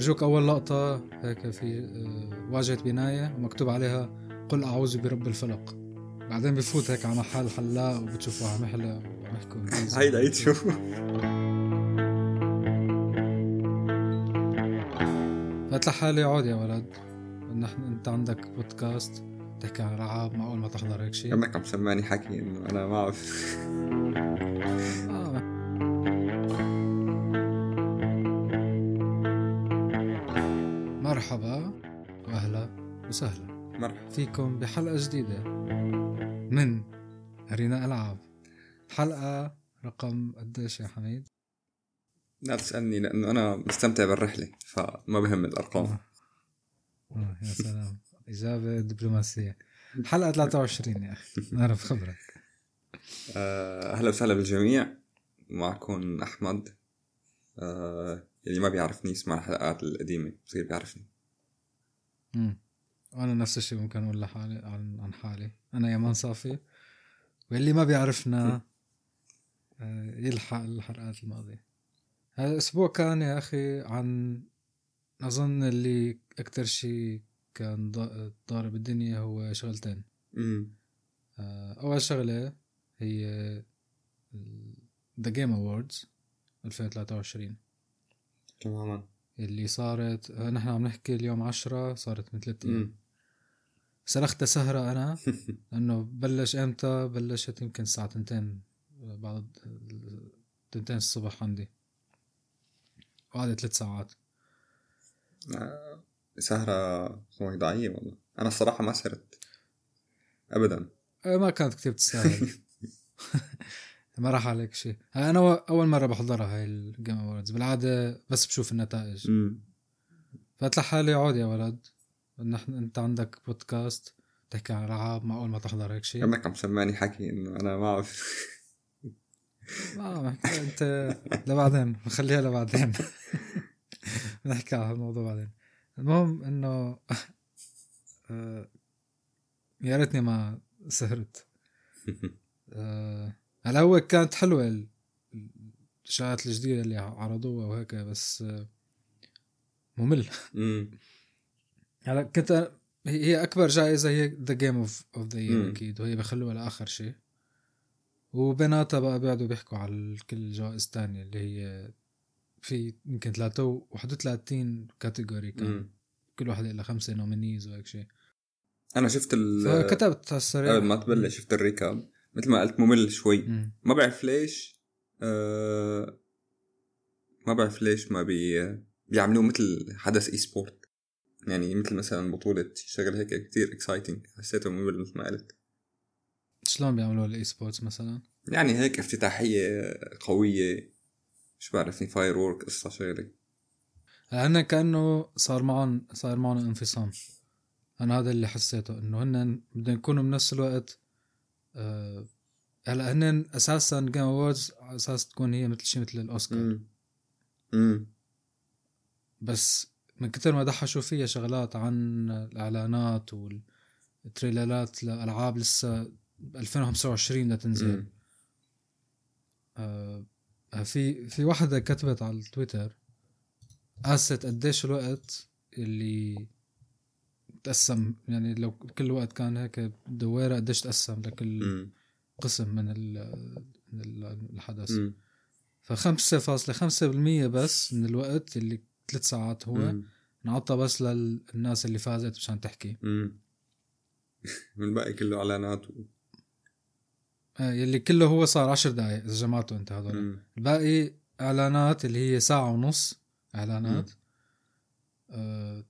يرجوك أول لقطة هيك في آه، واجهة بناية ومكتوب عليها قل أعوذ برب الفلق. بعدين بفوت هيك على محل حلاق وبتشوفه عم يحلق وعم يحكوا. هيدا عيد شو؟ فقلت لحالي اقعد يا ولد. نحن انت عندك بودكاست تحكي عن العاب معقول ما تحضر هيك شيء. كانك عم سمعني حكي إنه أنا ما بعرف فيكم بحلقة جديدة من أرينا ألعاب. حلقة رقم قديش يا حميد؟ لا تسألني لأنه أنا مستمتع بالرحلة فما بهم الأرقام. آه. يا سلام. إجابة دبلوماسية. حلقة 23 يا أخي. نعرف خبرك. آه، أهلا وسهلا بالجميع. معكم أحمد. آه، اللي ما بيعرفني يسمع الحلقات القديمة بصير بيعرفني. مم. وأنا نفس الشيء ممكن أقول لحالي عن عن حالي. أنا يمان صافي واللي ما بيعرفنا آه، يلحق الحلقات الماضية. هذا الأسبوع كان يا أخي عن أظن اللي أكتر شيء كان ضا- ضارب الدنيا هو شغلتين. امم آه، أول شغلة هي The Game Awards 2023 تماما. اللي صارت نحن عم نحكي اليوم عشرة صارت من ثلاث امم سرقت سهرة أنا لأنه بلش إمتى؟ بلشت يمكن الساعة تنتين بعد تنتين الصبح عندي. وقعدت ثلاث ساعات. سهرة موضوعية والله. أنا الصراحة ما سهرت أبدا. آه، ما كانت كتير تستاهل ما راح عليك شيء. أنا أول مرة بحضرها هاي الجيم أووردز بالعادة بس بشوف النتائج. امم فقلت لحالي اقعد يا ولد. نحن أنت عندك بودكاست تحكي عن العاب معقول ما تحضر هيك شيء. كأنك عم سمعني حكي إنه أنا ما بعرف ما أنت لبعدين نخليها لبعدين. نحكي عن الموضوع بعدين. المهم إنه آه، يا ريتني ما سهرت. آه، هلا هو كانت حلوة ال- الشغلات الجديدة اللي عرضوها وهيك بس ممل. هلا كنت هي أكبر جائزة هي the game of of the year. أكيد وهي بخلوها لآخر شيء. وبيناتها بقى بيقعدوا بيحكوا على كل الجوائز الثانية اللي هي في يمكن 31 category كان. كل واحد له خمسة nominees وهيك شيء. أنا شفت ال فكتبت هالسريع قبل ما تبلش شفت ال recap. مثل ما قلت ممل شوي. مم. ما بعرف ليش آه ما بعرف ليش ما بي بيعملوه مثل حدث e-sport يعني مثل مثلا بطولة شغل هيك كتير exciting حسيته ممل مثل ما قلت. شلون بيعملوا ال e-sports مثلا؟ يعني هيك افتتاحية قوية. مش بعرفني firework قصة شغلة. هن كأنه صار معهم صار معهم انفصام. أنا هذا اللي حسيته إنه هن بدهم يكونوا بنفس الوقت هلا هن أساسا Game Awards على أساس تكون هي مثل شيء مثل الأوسكار. امم بس من كتر ما دحشوا فيها شغلات عن الإعلانات والتريلرات لألعاب لسه ب 2025 بدها تنزل. امم آه في في وحده كتبت على التويتر قاست قديش الوقت اللي تقسم يعني لو كل وقت كان هيك دويره قديش تقسم لكل قسم من من ال- الحدث. فخمسة فاصلة خمسة بالمية بس من الوقت اللي ثلاث ساعات هو انعطى بس للناس اللي فازت مشان تحكي. امم الباقي كله إعلانات و... آه، يلي كله هو صار عشر دقايق إذا جمعته انت هذول. الباقي إعلانات اللي هي ساعة ونص إعلانات. آه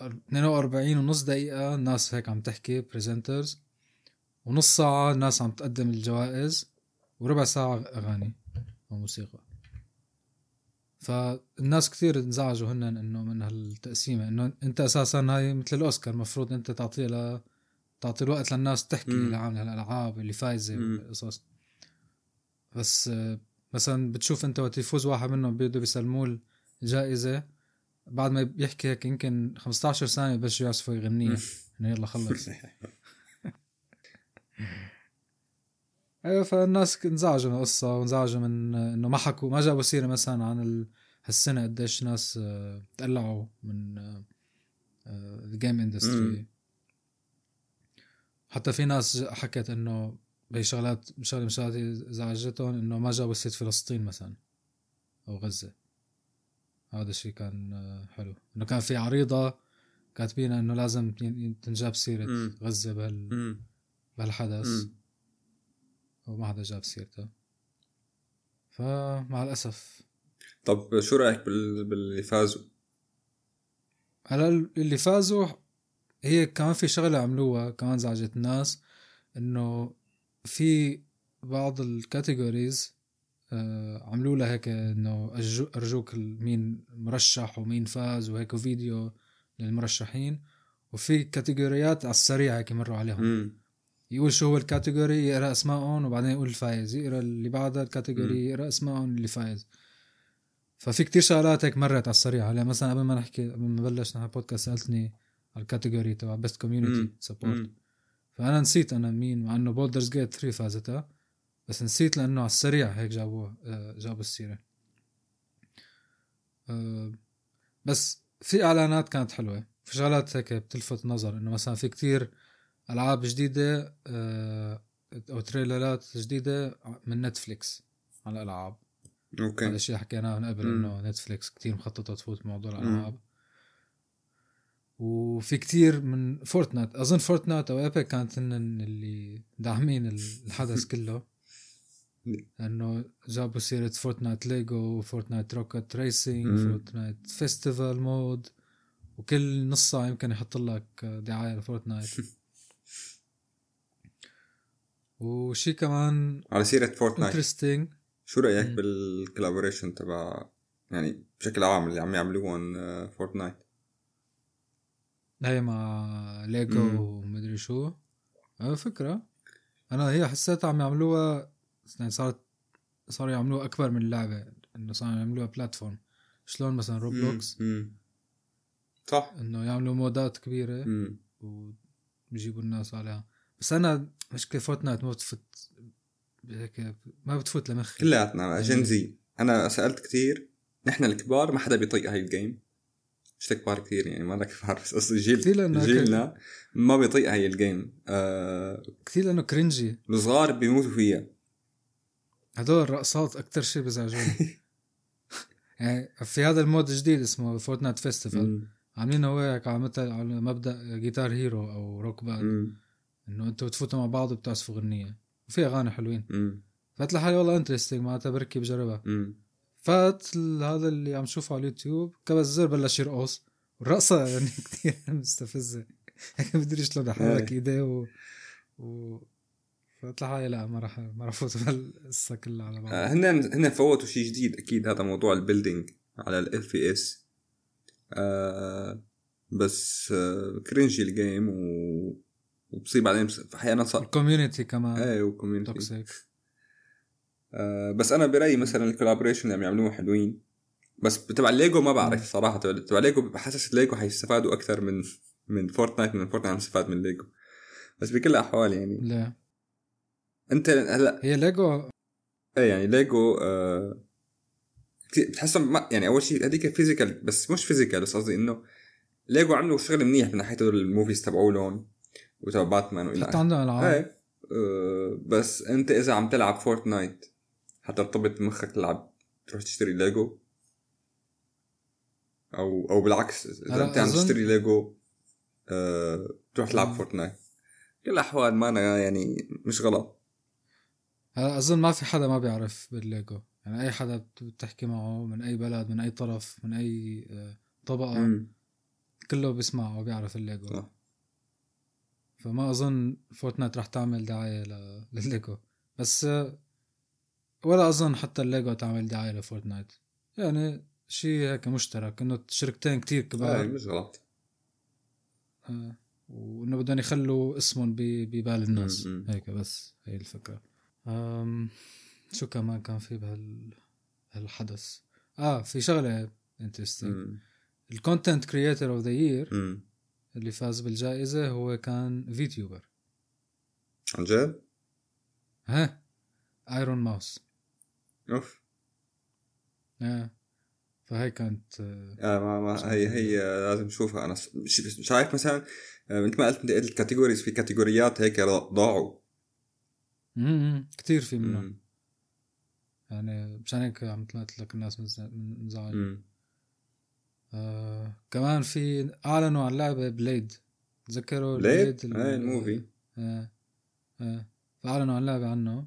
42 ونص دقيقة الناس هيك عم تحكي بريزنترز ونص ساعة الناس عم تقدم الجوائز. وربع ساعة أغاني وموسيقى. فالناس كثير انزعجوا هن إنه من هالتقسيمة إنه أنت أساسا هاي مثل الأوسكار المفروض أنت تعطيه ل تعطي الوقت للناس تحكي. اللي عامله الالعاب اللي فايزة مم. والقصص. بس آه، مثلا بتشوف أنت وقت يفوز واحد منهم بده بيسلموه الجائزة. بعد ما بيحكي هيك يمكن 15 ثانية بس يعزفوا يغنيها. إنه يلا خلص. أيوه فالناس انزعجوا من القصة وانزعجوا من إنه ما حكوا ما جابوا سيرة مثلا عن ال... هالسنة قديش ناس آه، تقلعوا من ال game industry حتى في ناس حكت إنه بهي شغلات شغلة من الشغلات زعجتهم إنه ما جابوا سيرة فلسطين مثلا أو غزة. هذا الشيء كان آه، حلو إنه كان في عريضة كاتبين إنه لازم تنجاب سيرة مم. غزة بهال. بهالحدث. وما حدا جاب سيرته فمع الأسف طب شو رأيك بال... باللي فازوا؟ هلا اللي فازوا هي كمان في شغلة عملوها كمان زعجت الناس إنه في بعض ال categories عملوا لها هيك إنه فرجوك مين مرشح ومين فاز وهيك فيديو للمرشحين. وفي كاتيجوريات على السريع هيك مروا عليهم. مم. يقول شو هو ال category يقرأ أسمائهم وبعدين يقول الفايز يقرأ اللي بعدها ال category يقرأ أسمائهم اللي فايز. ففي كتير شغلات هيك مرت على السريع. هلا مثلا قبل ما نحكي قبل ما نبلش نحن بودكاست سألتني على ال category تبع best community. support. فأنا نسيت أنا مين مع إنه Baldur's Gate 3 فازتها. بس نسيت لأنه على السريع هيك جابوه آه، جابوا السيرة. آه، بس في إعلانات كانت حلوة. في شغلات هيك بتلفت النظر إنه مثلا في كتير ألعاب جديدة آه، أو trailerات جديدة من Netflix على الألعاب. هذا okay الشيء حكيناه من قبل. إنه Netflix كتير مخططة تفوت بموضوع مم. الألعاب. وفي كتير من Fortnite أظن Fortnite أو Epic كانت هن اللي داعمين الحدث كله. انه جابوا سيرة Fortnite LEGO Fortnite Rocket Racing. Fortnite Festival mode وكل نص ساعه يمكن يحط لك دعاية ل Fortnite وشي كمان على سيرة Fortnite interesting شو رأيك مم. بال collaboration تبع يعني بشكل عام اللي عم يعملوهم آه، فورتنايت هي مع ليجو. ومدري شو. آه، فكرة. أنا هي حسيتها عم يعملوها صارت صاروا يعملوها أكبر من اللعبة إنه صاروا يعملوها platform شلون مثلا Roblox. صح. إنه يعملوا modeات كبيرة مم. ويجيبوا الناس عليها. بس أنا مشكلة Fortnite ما بتفوت هيك ما بتفوت لمخي. كلياتنا Gen Z أنا سألت كثير نحن الكبار ما حدا بيطيق هاي ال game مش الكبار كثير يعني ما أنا كبار بس قصدي كثير جيل جيلنا ما بيطيق هاي الجيم آه كثير لأنه cringy الصغار بيموتوا فيها. هدول الرقصات أكتر شيء بيزعجوني يعني في هذا ال mode الجديد اسمه Fortnite Festival مم. عاملينه هو هيك على مثل على مبدأ Guitar Hero أو Rock Band. إنه أنتوا بتفوتوا مع بعض وبتعزفوا غنية وفي أغاني حلوين. فقلت لحالي والله interesting معناتها بركي بجربها. فات هذا اللي عم شوفه على اليوتيوب كبس زر بلش يرقص والرقصة يعني كثير مستفزة هيك بدري شلون يحرك إيه. إيديه و, و... فقلت لحالي لا ما راح ما راح افوت بهالقصه كلها على آه، بعض هن هن فوتوا شيء جديد أكيد هذا موضوع ال building على ال FPS بس آه cringy ال game و وبصير بعدين بس- أحيانا صار ال community كمان. إيه و community toxic آه بس أنا برأيي مثلا ال collaboration اللي عم يعملوه حلوين. بس تبع الليجو ما بعرف صراحة. تبع الليجو بحسس الليجو حيستفادوا أكثر من من Fortnite من Fortnite عم يستفاد من الليجو. بس بكل الأحوال يعني. لا انت هلا هي ليجو. إيه يعني ليجو آه بتحسهم ما يعني أول شيء هذيك physical بس مش physical بس قصدي إنه ليجو عملوا شغل منيح من ناحية ال movies تبعولهم وتبع باتمان وإلى حتى عندهم ألعاب. إيه آه، بس أنت إذا عم تلعب Fortnite حترتبط بمخك تلعب تروح تشتري ليجو؟ أو أو بالعكس إذا أنت عم تشتري ليجو آه، تروح تلعب. Fortnite كل الأحوال ما أنا يعني مش غلط. هلا أظن ما في حدا ما بيعرف بالليجو. يعني أي حدا بت- بتحكي معه من أي بلد من أي طرف من أي آه، طبقة مم. كله بيسمع وبيعرف الليجو. صح. فما أظن Fortnite رح تعمل دعاية للليجو. بس آه، ولا أظن حتى الليجو تعمل دعاية ل Fortnite. يعني شيء هيك مشترك إنه شركتين كتير كبار. مش غلط وإنه بدهم يخلوا اسمهم ببال الناس. هيك بس هي الفكرة. شو كمان كان في بهال هالحدث آه في شغلة interesting. ال content creator of the year. اللي فاز بالجائزة هو كان VTuber عن جد؟ ها Ironmouse أوف آه. فهي كانت آه، آه ما ما هي هي لازم نشوفها أنا شايف مثلا آه، مثل ما قلت ال categories في categoryات هيك ضاعوا امم كثير في منهم. مم. يعني مشان هيك عم طلعت لك الناس منز- منزعجة مم. آه كمان في اعلنوا عن لعبه Blade تذكروا Blade هاي ال movie آه آه. فاعلنوا عن لعبه عنه.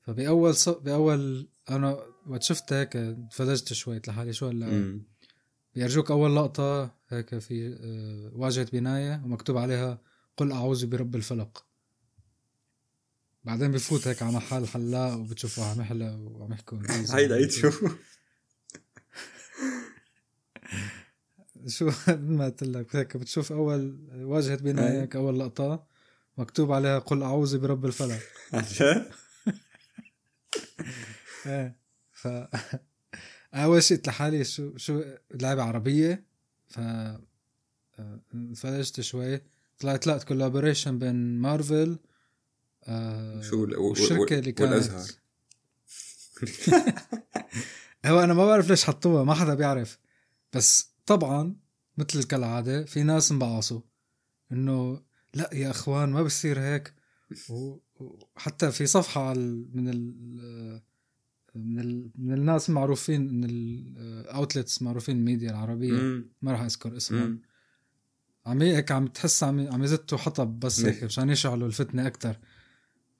فبأول ص... بأول أنا وقت شفت هيك انفلجت شوي قلت لحالي شو هاللعبه. بيرجوك أول لقطة هيك في آه واجهة بناية ومكتوب عليها قل أعوذ برب الفلق. بعدين بفوت هيك على محل حلاق وبتشوفه عم يحلق وعم يحكوا هاي لقيت شو؟ شو ما قلت لك هيك بتشوف أول واجهة بنايه أي. هيك أول لقطة مكتوب عليها قل أعوذ برب الفلق. جد؟ إيه ف أول شيء قلت لحالي شو شو لعبة عربية ف آه، انفلجت شوي. طلعت لا كولابوريشن بين مارفل آه شو ال- و- و- والشركة اللي كانت. والازهر هو أنا ما بعرف ليش حطوها ما حدا بيعرف. بس طبعا مثل كالعاده في ناس انبعصوا إنه لا يا إخوان ما بصير هيك. وحتى في صفحة من ال من ال من الناس المعروفين من ال outlets معروفين الميديا العربية. ما راح أذكر اسمهم. عم هيك عم تحس عم عم يزتوا حطب بس هيك. مشان يشعلوا الفتنة أكثر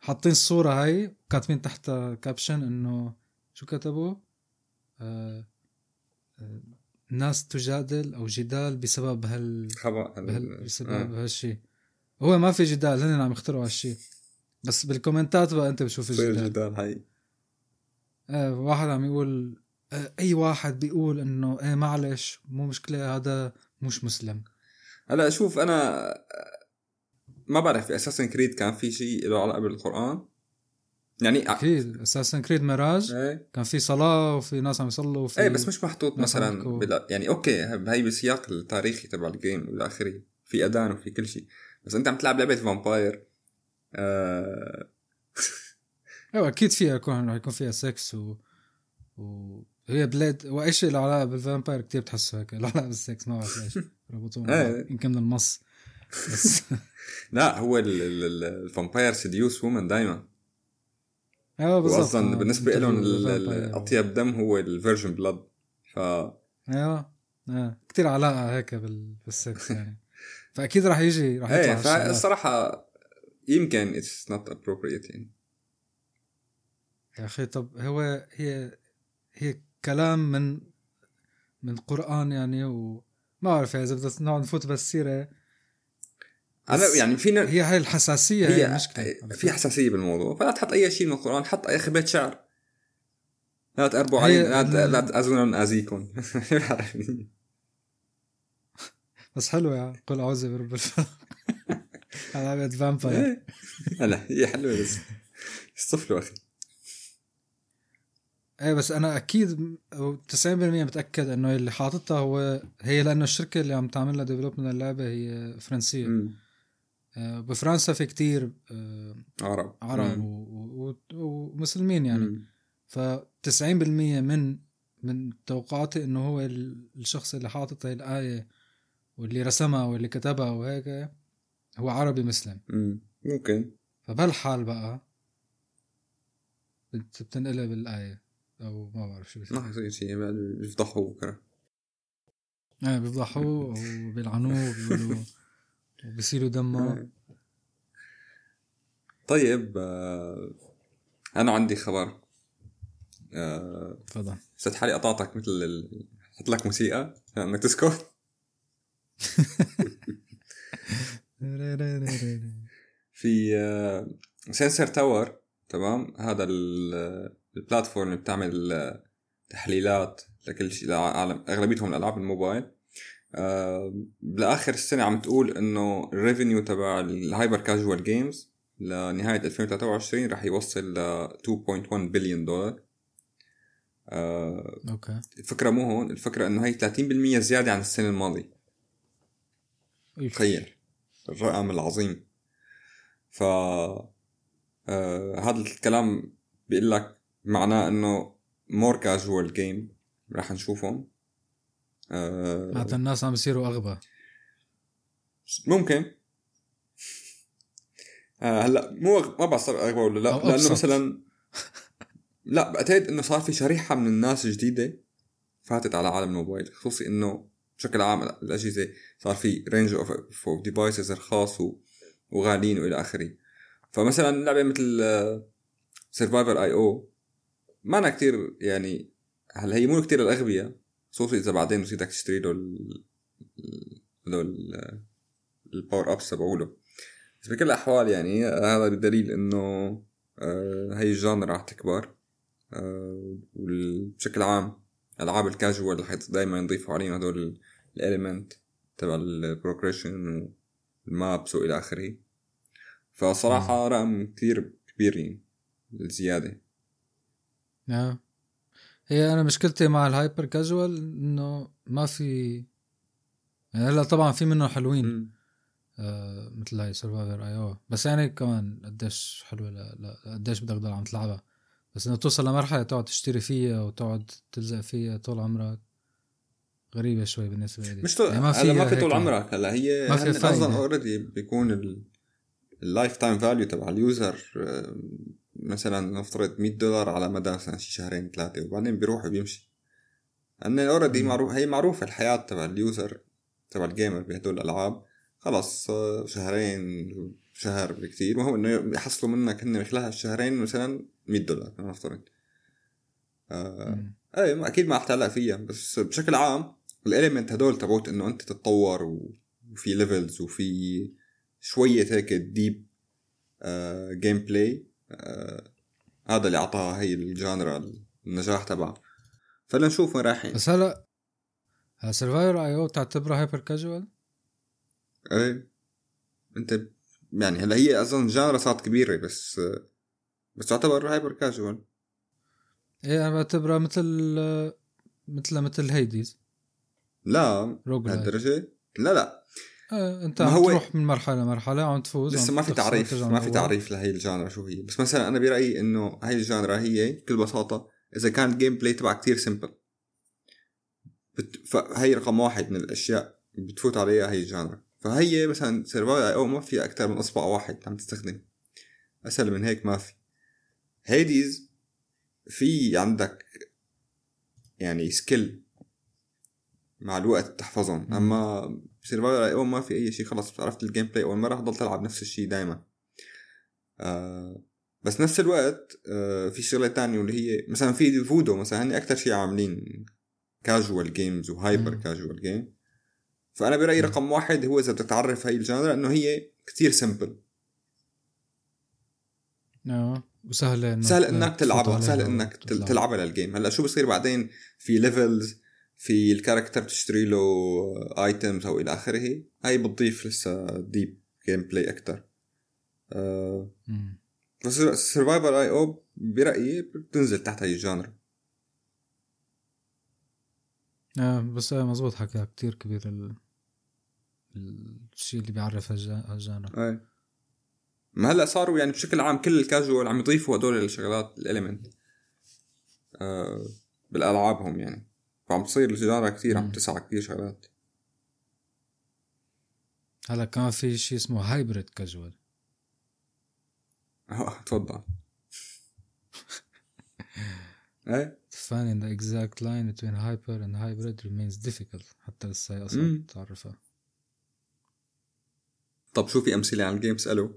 حاطين الصورة هاي كاتبين تحتها caption إنه شو كتبوا؟ آه آه ناس تجادل أو جدال بسبب هال, بهال... بسبب آه. هالشيء هو ما في جدال هن عم يخترعوا هالشيء بس بالكومنتات بقى أنت بتشوف الجدال جدال هاي آه واحد عم يقول آه أي واحد بيقول إنه إيه معلش مو مشكلة هذا مش مسلم هلا شوف أنا ما بعرف في اساسن كريد كان في شيء له علاقة بالقرآن. يعني أكيد Assassin's Creed Mirage. إيه. كان في صلاة وفي ناس عم يصلوا وفي إيه بس مش محطوط مثلا. بلا يعني okay هي بالسياق التاريخي تبع ال game والى آخره. في أذان وفي كل شيء. بس أنت عم تلعب لعبة vampire آه. أيوه أكيد فيها يكون رح يكون فيها sex و وهي Blade واي شيء له علاقة بال vampire كثير بتحسه هيك. له علاقه بالسكس ما بعرف ليش. ربطوه إيه. يمكن من المص بس لا هو ال- ال- ال- الvampire seduce women دائما أيوه بالضبط واصلا آه، بالنسبة لهم بال vampire. أطيب دم هو ال virgin blood ف أيوه آه. كثير علاقة هيك بال... بالسكس يعني فأكيد رح يجي رح يطلع إيه. فالصراحه يمكن it's not appropriate يعني يا أخي طب هو هي هي كلام من من قرآن يعني وما بعرف إذا بدنا نقعد نفوت بالسيره أنا يعني فينا هي هاي الحساسية هي, هي المشكلة. في حساسية بالموضوع. فلا تحط أي شيء من القرآن حط أي خبيت شعر. لا تقربوا علينا لا لا تأذونا ناذيكم بس حلوة يا قل أعوذ برب الفلق. لعبه فامباير إيه. هلا هي حلوة بس. يصطفلوا أخي. إيه بس أنا أكيد م- أو 90% متأكد إنه اللي حاططها هو هي لأنه الشركة اللي عم تعمل لها ديفلوبمنت اللعبه هي فرنسية. بفرنسا في كتير آه، عرب. عرب ومسلمين يعني. مم. ف 90% من من توقعاتي إنه هو ال- الشخص اللي حاطط هاي الآية واللي رسمها واللي كتبها وهيك هو عربي مسلم. مم. ممكن. فبهالحال بقى بت- بتنقلب الآية أو ما بعرف شو بيصير. ما حيصير شيء بعد يفضحوا بكرة. إيه بيفضحوه وبيلعنوه وبيقولوا وبيصيروا دمه. طيب آه، أنا عندي خبر. آه، تفضل. حسيت حالي قطعتك مثل ال... حط لك موسيقى انك تسكت في آه، Sensor Tower تمام؟ هذا ال- ال platform اللي بتعمل آه، تحليلات لكل شيء لعالم أغلبيتهم الألعاب الموبايل. آه، بالاخر السنة عم تقول إنه ال revenue تبع ال hyper casual games لنهاية 2023 راح يوصل ل 2.1 بليون دولار آه، أوكي. الفكرة مو هون الفكرة إنه هي 30% زيادة عن السنة الماضية. تخيل الرقم العظيم. ف آه هذا الكلام بيقول لك معناه إنه مور كاجوال جيم راح نشوفهم. آه معناتها الناس عم بيصيروا أغبى. ممكن. آه هلأ مو ما بعرف أغبى ولا لأ. لأنه. مثلا لأ بعتقد إنه صار في شريحة من الناس جديدة فاتت على عالم الموبايل خصوصي إنه بشكل عام الأجهزة صار في رينج اوف ديفايسز رخاص وغاليين وإلى آخره. فمثلا لعبة مثل سرفايفر اي أو ما أنا كتير يعني هلا هي مو كتير الاغبياء خصوصي اذا بعدين بصير بدك تشتري له ال- ال- هدول الباور ابس تبعوله. بس بكل الأحوال يعني هذا بدليل إنه آه، هي الجانرا رح تكبر آه، وبشكل عام ألعاب الكاجوال رح دائما يضيفوا عليهم هدول ال element تبع ال progression وال maps وإلى آخره. فصراحة رقم كثير كبير يعني الزياده آه. هي أنا مشكلتي مع ال hyper casual إنه ما في يعني هلأ طبعا في منه حلوين. آه مثل هاي Survivor.io بس يعني كمان قديش حلوة لا, لا قديش بدك تضل عم تلعبها بس إنه توصل لمرحلة تقعد تشتري فيها وتقعد تلزق فيها طول عمرك غريبة شوي بالنسبة لي مش طول يعني هلأ ما في طول عمرك هلأ هي ما في. أصلا already بيكون ال- ال lifetime value تبع ال user آه، مثلا نفترض 100 دولار على مدى مثلا شي شهرين ثلاثة وبعدين بيروح وبيمشي لأن already. معروف هي معروفة الحياة تبع ال user تبع ال gamer بهدول الألعاب خلص آه، شهرين شهر بكثير وهو إنه يحصلوا منك هن خلال هالشهرين مثلا 100 دولار نفترض آه. إيه أكيد ما رح تعلق فيها بس بشكل عام ال element هدول تبعوت إنه أنت تتطور وفي levels وفي شوية هيك deep آه gameplay آه هذا اللي أعطاها هي ال genre النجاح تبعها فلنشوف وين رايحين. بس هلا Survivor.io تعتبرها hyper casual إيه. أنت يعني هلا هي أظن genre صارت كبيرة بس آه بس تعتبر hyper casual إيه أنا بعتبرها مثل آه، مثل مثل Hades لا rogue لهالدرجه لا لا. آه انت ما عم هو- تروح من مرحلة لمرحلة عم تفوز لسه ما في تعريف ما في. تعريف لهي ال genre شو هي. بس مثلا أنا برأيي إنه هاي ال genre هي بكل بساطة إذا كان ال gameplay تبعها كتير simple بت... فهي رقم واحد من الأشياء اللي بتفوت عليها هي ال genre. فهي مثلا Survivor.io ما في أكثر من إصبع واحد عم تستخدم. أسهل من هيك ما في. Hades في عندك يعني skill مع الوقت تحفظهم. مم. اما Survivor.io ما في أي شيء خلص عرفت ال gameplay أول مرة حضل تلعب نفس الشيء دائما آه بس نفس الوقت آه في شغلة تانية واللي هي مثلا في فودو مثلا هني أكثر شيء عاملين casual games و hyper. casual game فأنا برأيي. رقم واحد هو إذا بدك تعرف هاي ال genre إنه هي كتير simple آه وسهله انه سهل إنك تلعبها سهل إنك. تلعبها لل game هلأ شو بصير بعدين في levels في ال character تشتري له items أو إلى آخره هاي بتضيف لسه deep gameplay أكثر آه. بس Survivor.io برأيي بتنزل تحت هاي ال genre آه بس آه مزبوط حكى كتير كبير ال... الشيء اللي بيعرف هالجا- هال genre أي. ما هلأ صاروا يعني بشكل عام كل الكاجوال عم يضيفوا هدول الشغلات ال element آه بالألعابهم يعني. فعم تصير ال genre كثير عم. تسعى كثير شغلات. هلا كمان في شيء اسمه hybrid casual آه، تفضل. إيه؟ Finding the exact line between hyper and hybrid remains difficult حتى لسه هي. أصلا تعرفها طب شو في أمثلة عن ال game؟ اسألوا.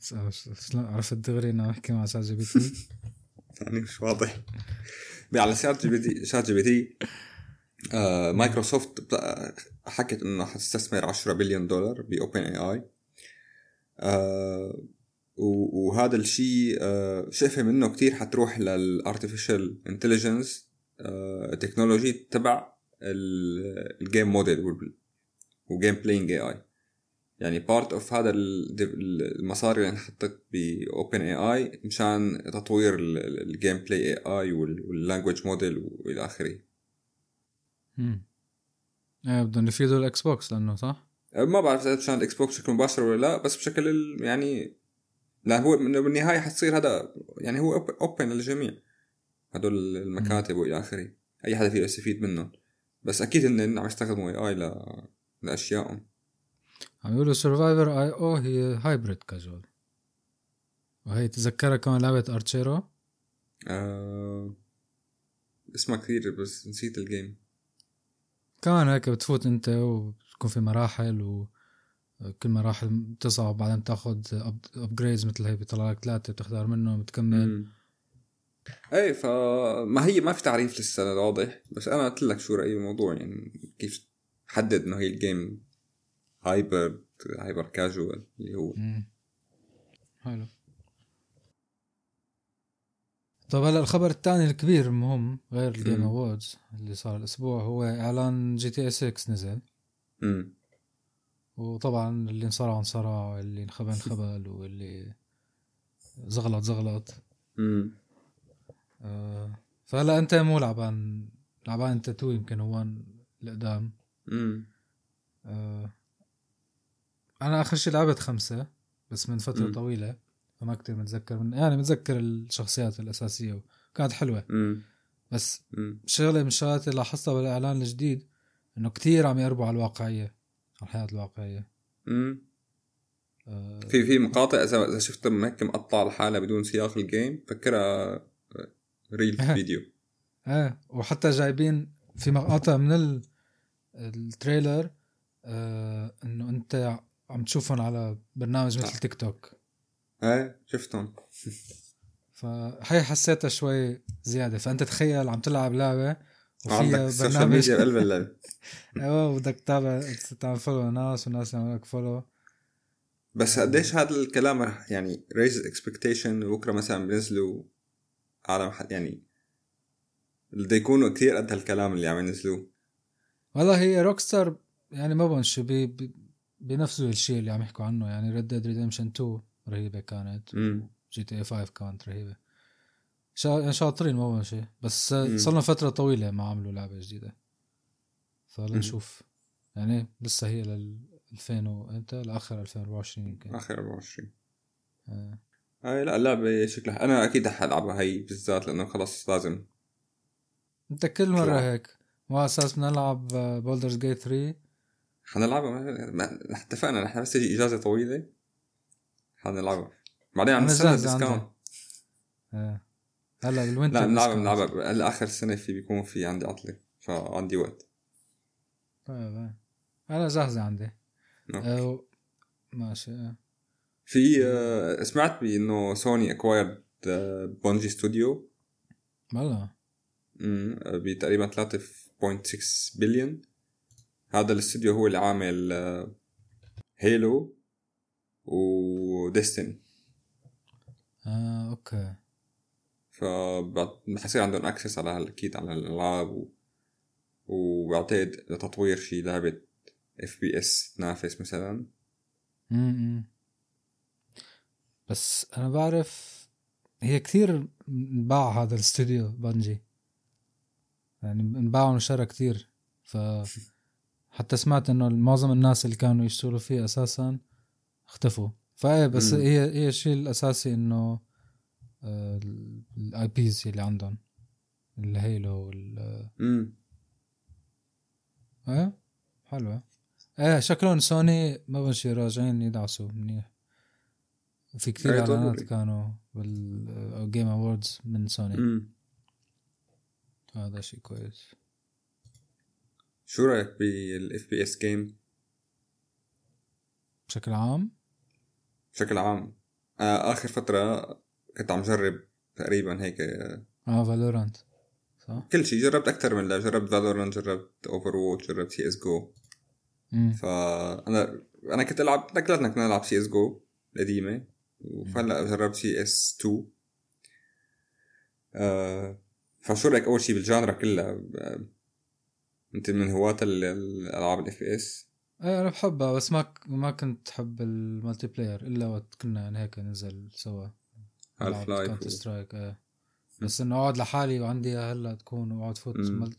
شلون عرفت دغري إنه احكي مع ChatGPT يعني مش واضح. على شات جي بي تي شات جي بي تي آه مايكروسوفت حكت إنه حتستثمر 10 بليون دولار ب OpenAI وهذا الشيء آه شايفه منه كتير حتروح لل artificial intelligence technology تبع ال game model و game playing AI يعني part of هذا ال- ال- المصاري اللي انحطت ب OpenAI مشان تطوير ال gameplay AI وال language model وإلى آخره. امم إيه بدهم يفيدوا ال Xbox لأنه صح؟ ما بعرف إذا مشان الاكس بوكس بشكل مباشر ولا لا بس بشكل يعني لا هو بالنهايه حتصير هذا يعني هو open للجميع. هدول المكاتب وإلى آخره. أي حدا فيه يستفيد منهم. بس أكيد هن عم يستخدموا AI. لأشيائهم. عم يقولوا survivor.io أو هي hybrid casual وهي تذكرها كمان لعبة ارتشيرو آه... اسمها كثير بس نسيت ال game كمان هيك بتفوت انت وبتكون في مراحل وكل مراحل بتصعب بعدين تاخذ upgrades مثل هي بيطلع لك ثلاثة بتختار منهم بتكمل. مم. إيه فما هي ما في تعريف لسه واضح. بس أنا قلت لك شو رأيي بالموضوع يعني كيف حدد إنه هي ال game hyper hyper casual اللي هو. مم. حلو. طب هلا الخبر الثاني الكبير المهم غير ال Game Awards اللي صار الأسبوع هو إعلان GTA 6 نزل. امم وطبعا اللي انصرع انصرع واللي انخبل انخبل واللي زغلط زغلط. امم آه فهلا انت مو لعبان لعبان انت تو يمكن هون القدام امم آه أنا آخر شي لعبت خمسة بس من فترة مم. طويلة فما كتير متذكر من يعني متذكر الشخصيات الأساسية وكانت حلوة. امم بس امم شغلة من الشغلات اللي لاحظتها بالإعلان الجديد إنه كتير عم يقربوا على الواقعية على الحياة الواقعية. امم آه في في مقاطع اذا شفت هيك مقطع لحالها بدون سياق ال game فكرها real video إيه وحتى جايبين في مقاطع من ال... ال trailer آه إنه أنت عم تشوفهم على برنامج مثل آه. تيك توك. إيه شفتهم. فهي حسيتها شوي زيادة. فأنت تخيل عم تلعب لعبة وفيها برنامج بقلب اللعبة. أيوه بدك تتابع تعمل follow ناس وناس يعملوا لك follow بس قديش هذا الكلام رح يعني raise expectation وبكرة مثلا بينزلوا عالم حد يعني بده يكونوا كثير قد هالكلام اللي عم ينزلوه. والله هي Rockstar يعني ما بنشو بي بي- بنفسه الشيء اللي عم يحكوا عنه يعني Red Dead Redemption 2 رهيبة كانت GTA 5 كانت رهيبة. شا... يعني شاطرين ما شيء بس. صار لنا فترة طويلة ما عملوا لعبة جديدة. فلنشوف. يعني لسه هي لل 2000 وامتى لآخر 2024 يمكن. آخر 24 آه. هاي لا اللعبة شكلها أنا أكيد رح ألعبها هي بالذات لأنه خلص لازم. انت كل مرة. هيك. مو أساس بنلعب Baldur's Gate 3 حنلعبها ما- اتفقنا نحن بس تجي إجازة طويلة حنلعبها بعدين عم نستنى جاهزة discount عندي. آه. هلا بال winter لا بنلعبها. بنلعبها هلا آخر السنة في بيكون في عندي عطلة فعندي وقت طيب آه. أنا جاهزه عندي okay. آه. ماشي آه. في آه، سمعت بإنه Sony acquired Bungie studio والله بتقريبا 3.6 بليون هذا الاستوديو هو اللي عامل آه، Halo و Destiny آه okay. فبحصير عندهم access على هال- أكيد على الألعاب و... وبعتقد لتطوير شي لعبة FPS تنافس مثلا. امم بس أنا بعرف هي كثير انباع هذا الاستوديو Bungie يعني انباع ونشرى كثير. ف حتى سمعت إنه معظم الناس اللي كانوا يشتغلوا فيه أساسا اختفوا. فإيه بس مم. هي هي الشيء الأساسي إنه ال IPs اللي عندهم ال Halo وال امم إيه حلوة إيه شكلهم سوني ما بنشي راجعين يدعسوا منيح. في كثير إعلانات. كانوا بال Game Awards من سوني هذا شيء كويس. شو رأيك بال FPS game بشكل عام؟ بشكل عام. آه آخر فترة كنت عم جرب تقريبا هيك آه Valorant صح؟ كل شيء جربت أكثر من لعبة. جربت Valorant جربت Overwatch جربت سي اس جو فانا أنا كنت ألعب كلاتنا كنا نلعب سي اس جو القديمة وهلا جربت CS 2 آه فشو رأيك أول شيء بال genre كلها؟ آه، أنت من هواة ال- الألعاب ال FPS إيه أنا بحبها بس ما ما كنت حب ال multiplayer إلا وقت كنا يعني هيك ننزل سوا. Half-Life Counter-Strike إيه. بس إنه أقعد لحالي وعندي هلأ تكون وأقعد فوت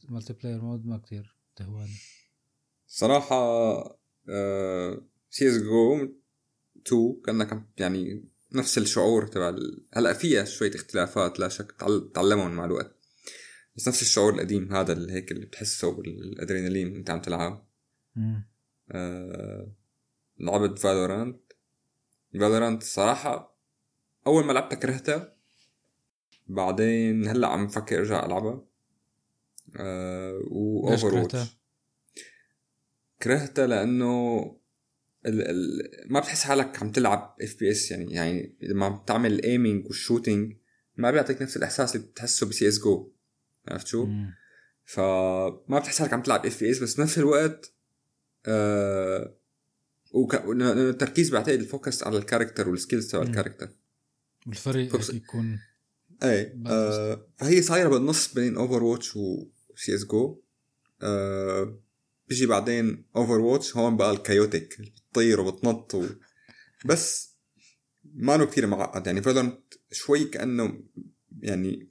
multiplayer mode ما كتير تهواني. صراحة سي اس جو 2 كأنك يعني نفس الشعور تبع هلأ فيها شوية اختلافات لا شك تعل- تعلمهم مع الوقت. بس نفس الشعور القديم هذا اللي هيك اللي بتحسه بالأدرينالين انت عم تلعب. آه... لعبت Valorant. Valorant صراحة أول ما لعبتها كرهتها. بعدين هلأ عم بفكر إرجع ألعبها. آه و Over كرهتها؟ watch كرهتها؟ لأنه ال ال ما بتحس حالك عم تلعب FPS يعني يعني لما عم تعمل ال aiming وال shooting ما بيعطيك نفس الإحساس اللي بتحسه بسي اس جو عرفت شو؟ فما بتحس حالك عم تلعب FPS بس بنفس الوقت آه وك... التركيز بعتقد ال focus على ال character وال skills تبع. ال character والفريق فبس- يكون إيه. آه فهي صايرة بالنص بين Overwatch و CS:GO آه بيجي بعدين Overwatch هون بقى ال chaotic بتطير وبتنط و... بس ما له كثير معقد يعني Valorant شوي كأنه يعني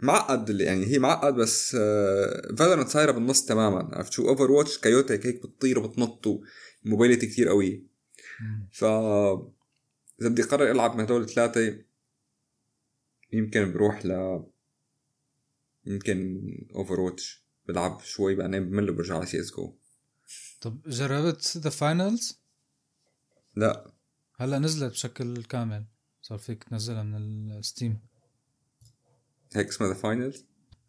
معقد اللي يعني هي معقد بس آه Valorant صايرة بالنص تماما. عرفت شو؟ Overwatch chaotic هيك بتطير وبتنط و mobility كثير قويه. ف إذا بدي أقرر ألعب من هدول الثلاثة يمكن بروح ل يمكن Overwatch بلعب شوي بعدين بمل وبرجع على سي اس جو طب جربت The Finals لا. هلا نزلت بشكل كامل صار فيك تنزلها من ال Steam هيك اسمها ذا فاينلز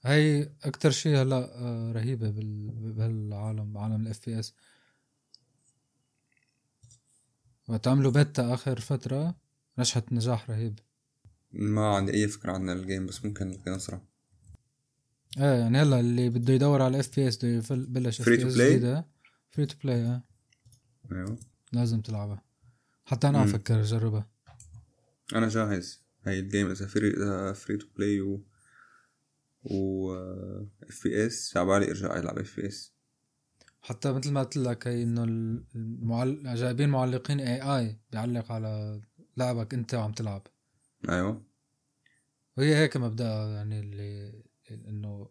هي أكتر شيء هلأ آه، رهيبة. بهالعالم بعالم ال FPS وقت عملوا بيتا آخر فترة نجحت نجاح رهيب. ما عندي أي فكرة عن ال game بس ممكن نلقي نظرة إيه يعني هلأ اللي بده يدور على FPS بده يبلش to play؟ جديدة. free to play أيوه. لازم تلعبها. حتى أنا عم مم. فكر أجربها. أنا جاهز. هي ال game إذا free to play و و FPS عبالي ارجع العب FPS حتى مثل ما قلت لك هي إنه المعل... جايبين معلقين AI بيعلق على لعبك أنت وعم تلعب. أيوه. وهي هيك مبدأها يعني اللي انه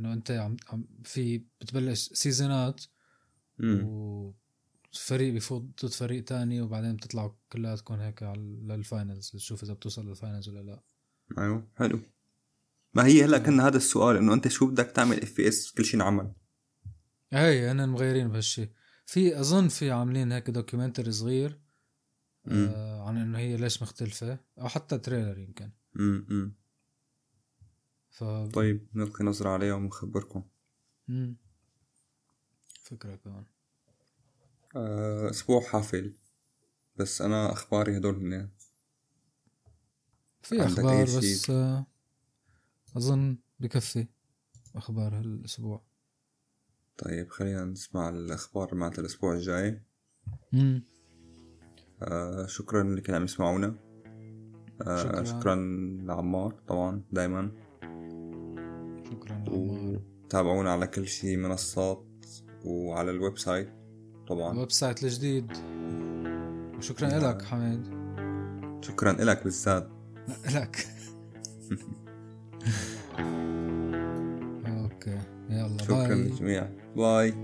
إنه أنت عم, عم في بتبلش season ات امم وفريق بيفوت ضد فريق تاني وبعدين بتطلعوا كلياتكم هيك على لل finals تشوف إذا بتوصل لل finals ولا لا. أيوه حلو. ما هي هلأ كان هذا السؤال إنه أنت شو بدك تعمل FPS كل شيء انعمل هي هن مغيرين بهالشي. في أظن في عاملين هيك documentary صغير مم. آه عن إنه هي ليش مختلفة أو حتى trailer يمكن. امم ف طيب نلقي نظرة عليها ونخبركم. مم. فكرة كمان. آه، أسبوع حافل. بس أنا أخباري هدول هن. في أخبار بس؟ آه أظن بكفي أخبار هالأسبوع. طيب خلينا نسمع الأخبار مالت الأسبوع الجاي. مم. آه شكرا كانوا عم يسمعونا. آه شكراً. شكرا, لعمار طبعا دايما. شكرا عمار وتابعونا على كل شيء منصات وعلى ال website. طبعا. الويب سايت الجديد. وشكرا لك حميد. شكرا لك بالذات لك. okay. يلا شكرا bye. للجميع. bye.